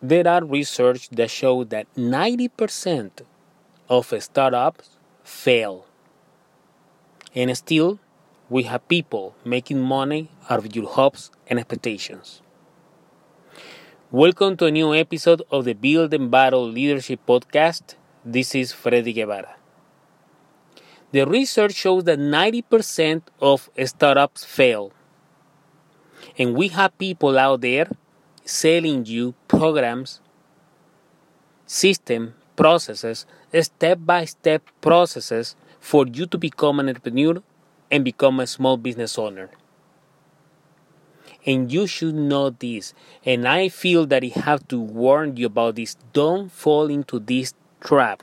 there are research that show that 90% of startups fail. And still, we have people making money out of your hopes and expectations. Welcome to a new episode of the Build and Battle Leadership Podcast. This is Freddy Guevara. The research shows that 90% of startups fail. And we have people out there selling you programs, system, processes, step by step processes for you to become an entrepreneur and become a small business owner. And you should know this. And I feel that I have to warn you about this. Don't fall into this trap.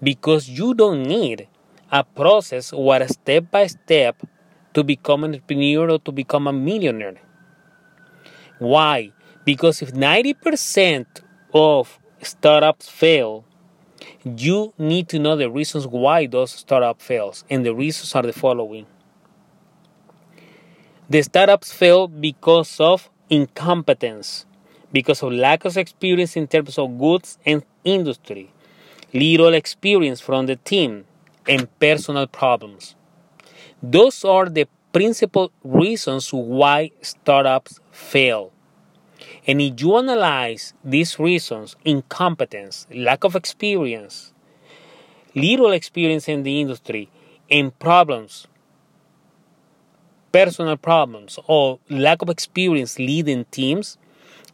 Because you don't need a process or a step by step to become an entrepreneur or to become a millionaire. Why? Because if 90% of startups fail, you need to know the reasons why those startup fails and the reasons are the following the startups fail because of incompetence because of lack of experience in terms of goods and industry little experience from the team and personal problems those are the principal reasons why startups fail and if you analyze these reasons incompetence, lack of experience, little experience in the industry, and problems, personal problems, or lack of experience leading teams,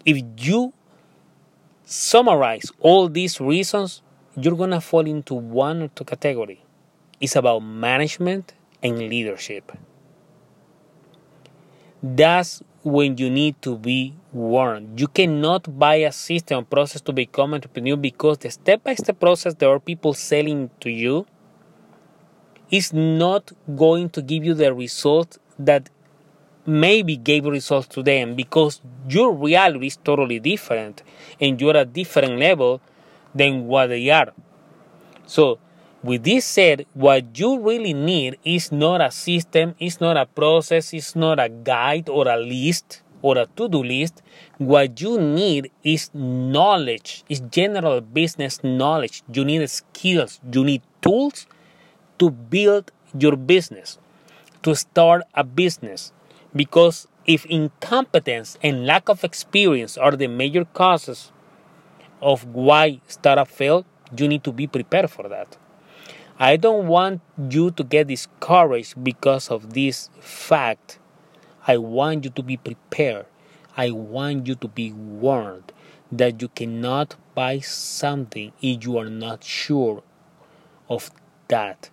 if you summarize all these reasons, you're gonna fall into one or two category. It's about management and leadership. That's when you need to be warned. You cannot buy a system process to become entrepreneur because the step by step process there are people selling to you is not going to give you the result that maybe gave results to them because your reality is totally different and you're at a different level than what they are. So with this said, what you really need is not a system, it's not a process, it's not a guide or a list or a to do list. What you need is knowledge, is general business knowledge. You need skills, you need tools to build your business, to start a business. Because if incompetence and lack of experience are the major causes of why startup fail, you need to be prepared for that. I don't want you to get discouraged because of this fact. I want you to be prepared. I want you to be warned that you cannot buy something if you are not sure of that.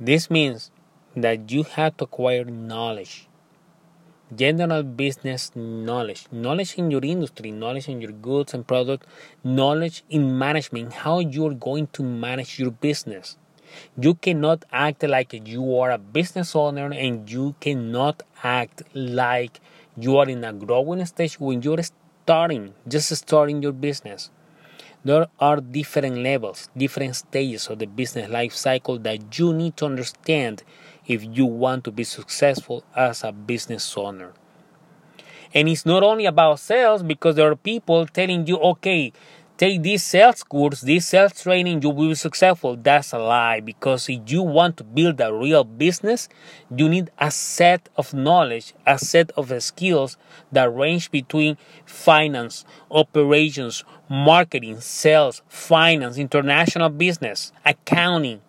This means that you have to acquire knowledge general business knowledge. Knowledge in your industry knowledge in your goods and product knowledge in management how you're going to manage your business. You cannot act like you are a business owner and you cannot act like you are in a growing stage when you're starting just starting your business. There are different levels different stages of the business life cycle that you need to understand if you want to be successful as a business owner. And it's not only about sales because there are people telling you, okay, take this sales course, this sales training, you will be successful. That's a lie because if you want to build a real business, you need a set of knowledge, a set of skills that range between finance, operations, marketing, sales, finance, international business, accounting.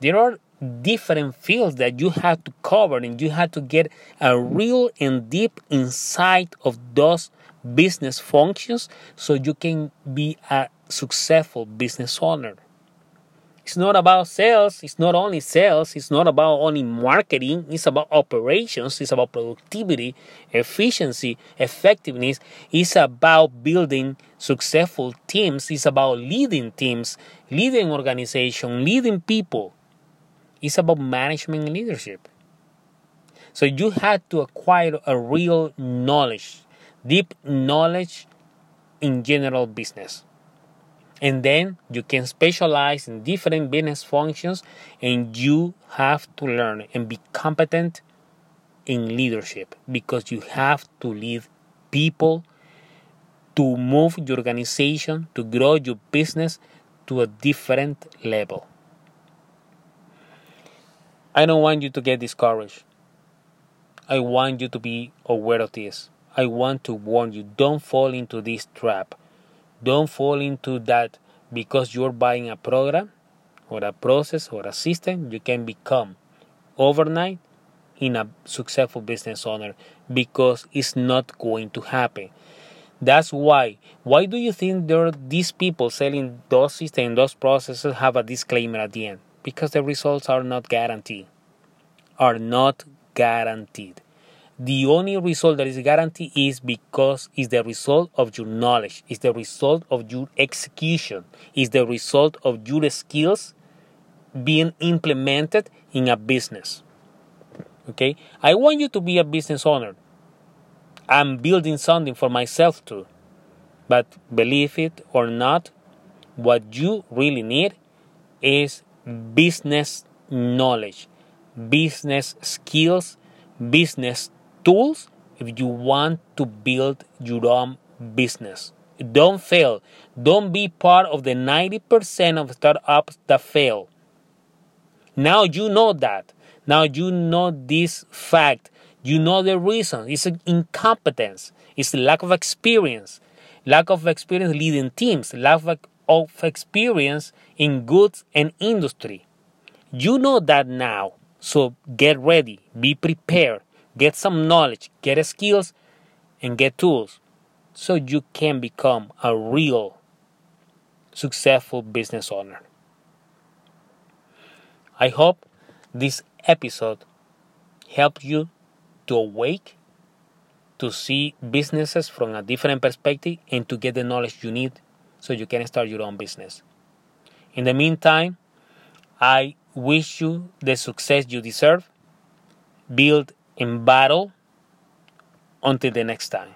There are different fields that you have to cover and you have to get a real and deep insight of those business functions so you can be a successful business owner. It's not about sales, it's not only sales, it's not about only marketing, it's about operations, it's about productivity, efficiency, effectiveness, it's about building successful teams, it's about leading teams, leading organization, leading people. It's about management and leadership. So you had to acquire a real knowledge, deep knowledge in general business. And then you can specialize in different business functions and you have to learn and be competent in leadership because you have to lead people to move your organization, to grow your business to a different level. I don't want you to get discouraged. I want you to be aware of this. I want to warn you don't fall into this trap. Don't fall into that because you're buying a program or a process or a system, you can become overnight in a successful business owner because it's not going to happen. That's why. Why do you think there are these people selling those systems, those processes have a disclaimer at the end? Because the results are not guaranteed. Are not guaranteed. The only result that is guaranteed is because it's the result of your knowledge, it's the result of your execution, it's the result of your skills being implemented in a business. Okay? I want you to be a business owner. I'm building something for myself too. But believe it or not, what you really need is business knowledge, business skills, business tools if you want to build your own business. Don't fail. Don't be part of the 90% of startups that fail. Now you know that. Now you know this fact. You know the reason. It's incompetence. It's lack of experience. Lack of experience leading teams. Lack of experience in goods and industry. You know that now. So get ready. Be prepared. Get some knowledge. Get skills and get tools so you can become a real successful business owner. I hope this episode helped you to awake, to see businesses from a different perspective, and to get the knowledge you need so you can start your own business. In the meantime, I wish you the success you deserve. Build in battle. Until the next time.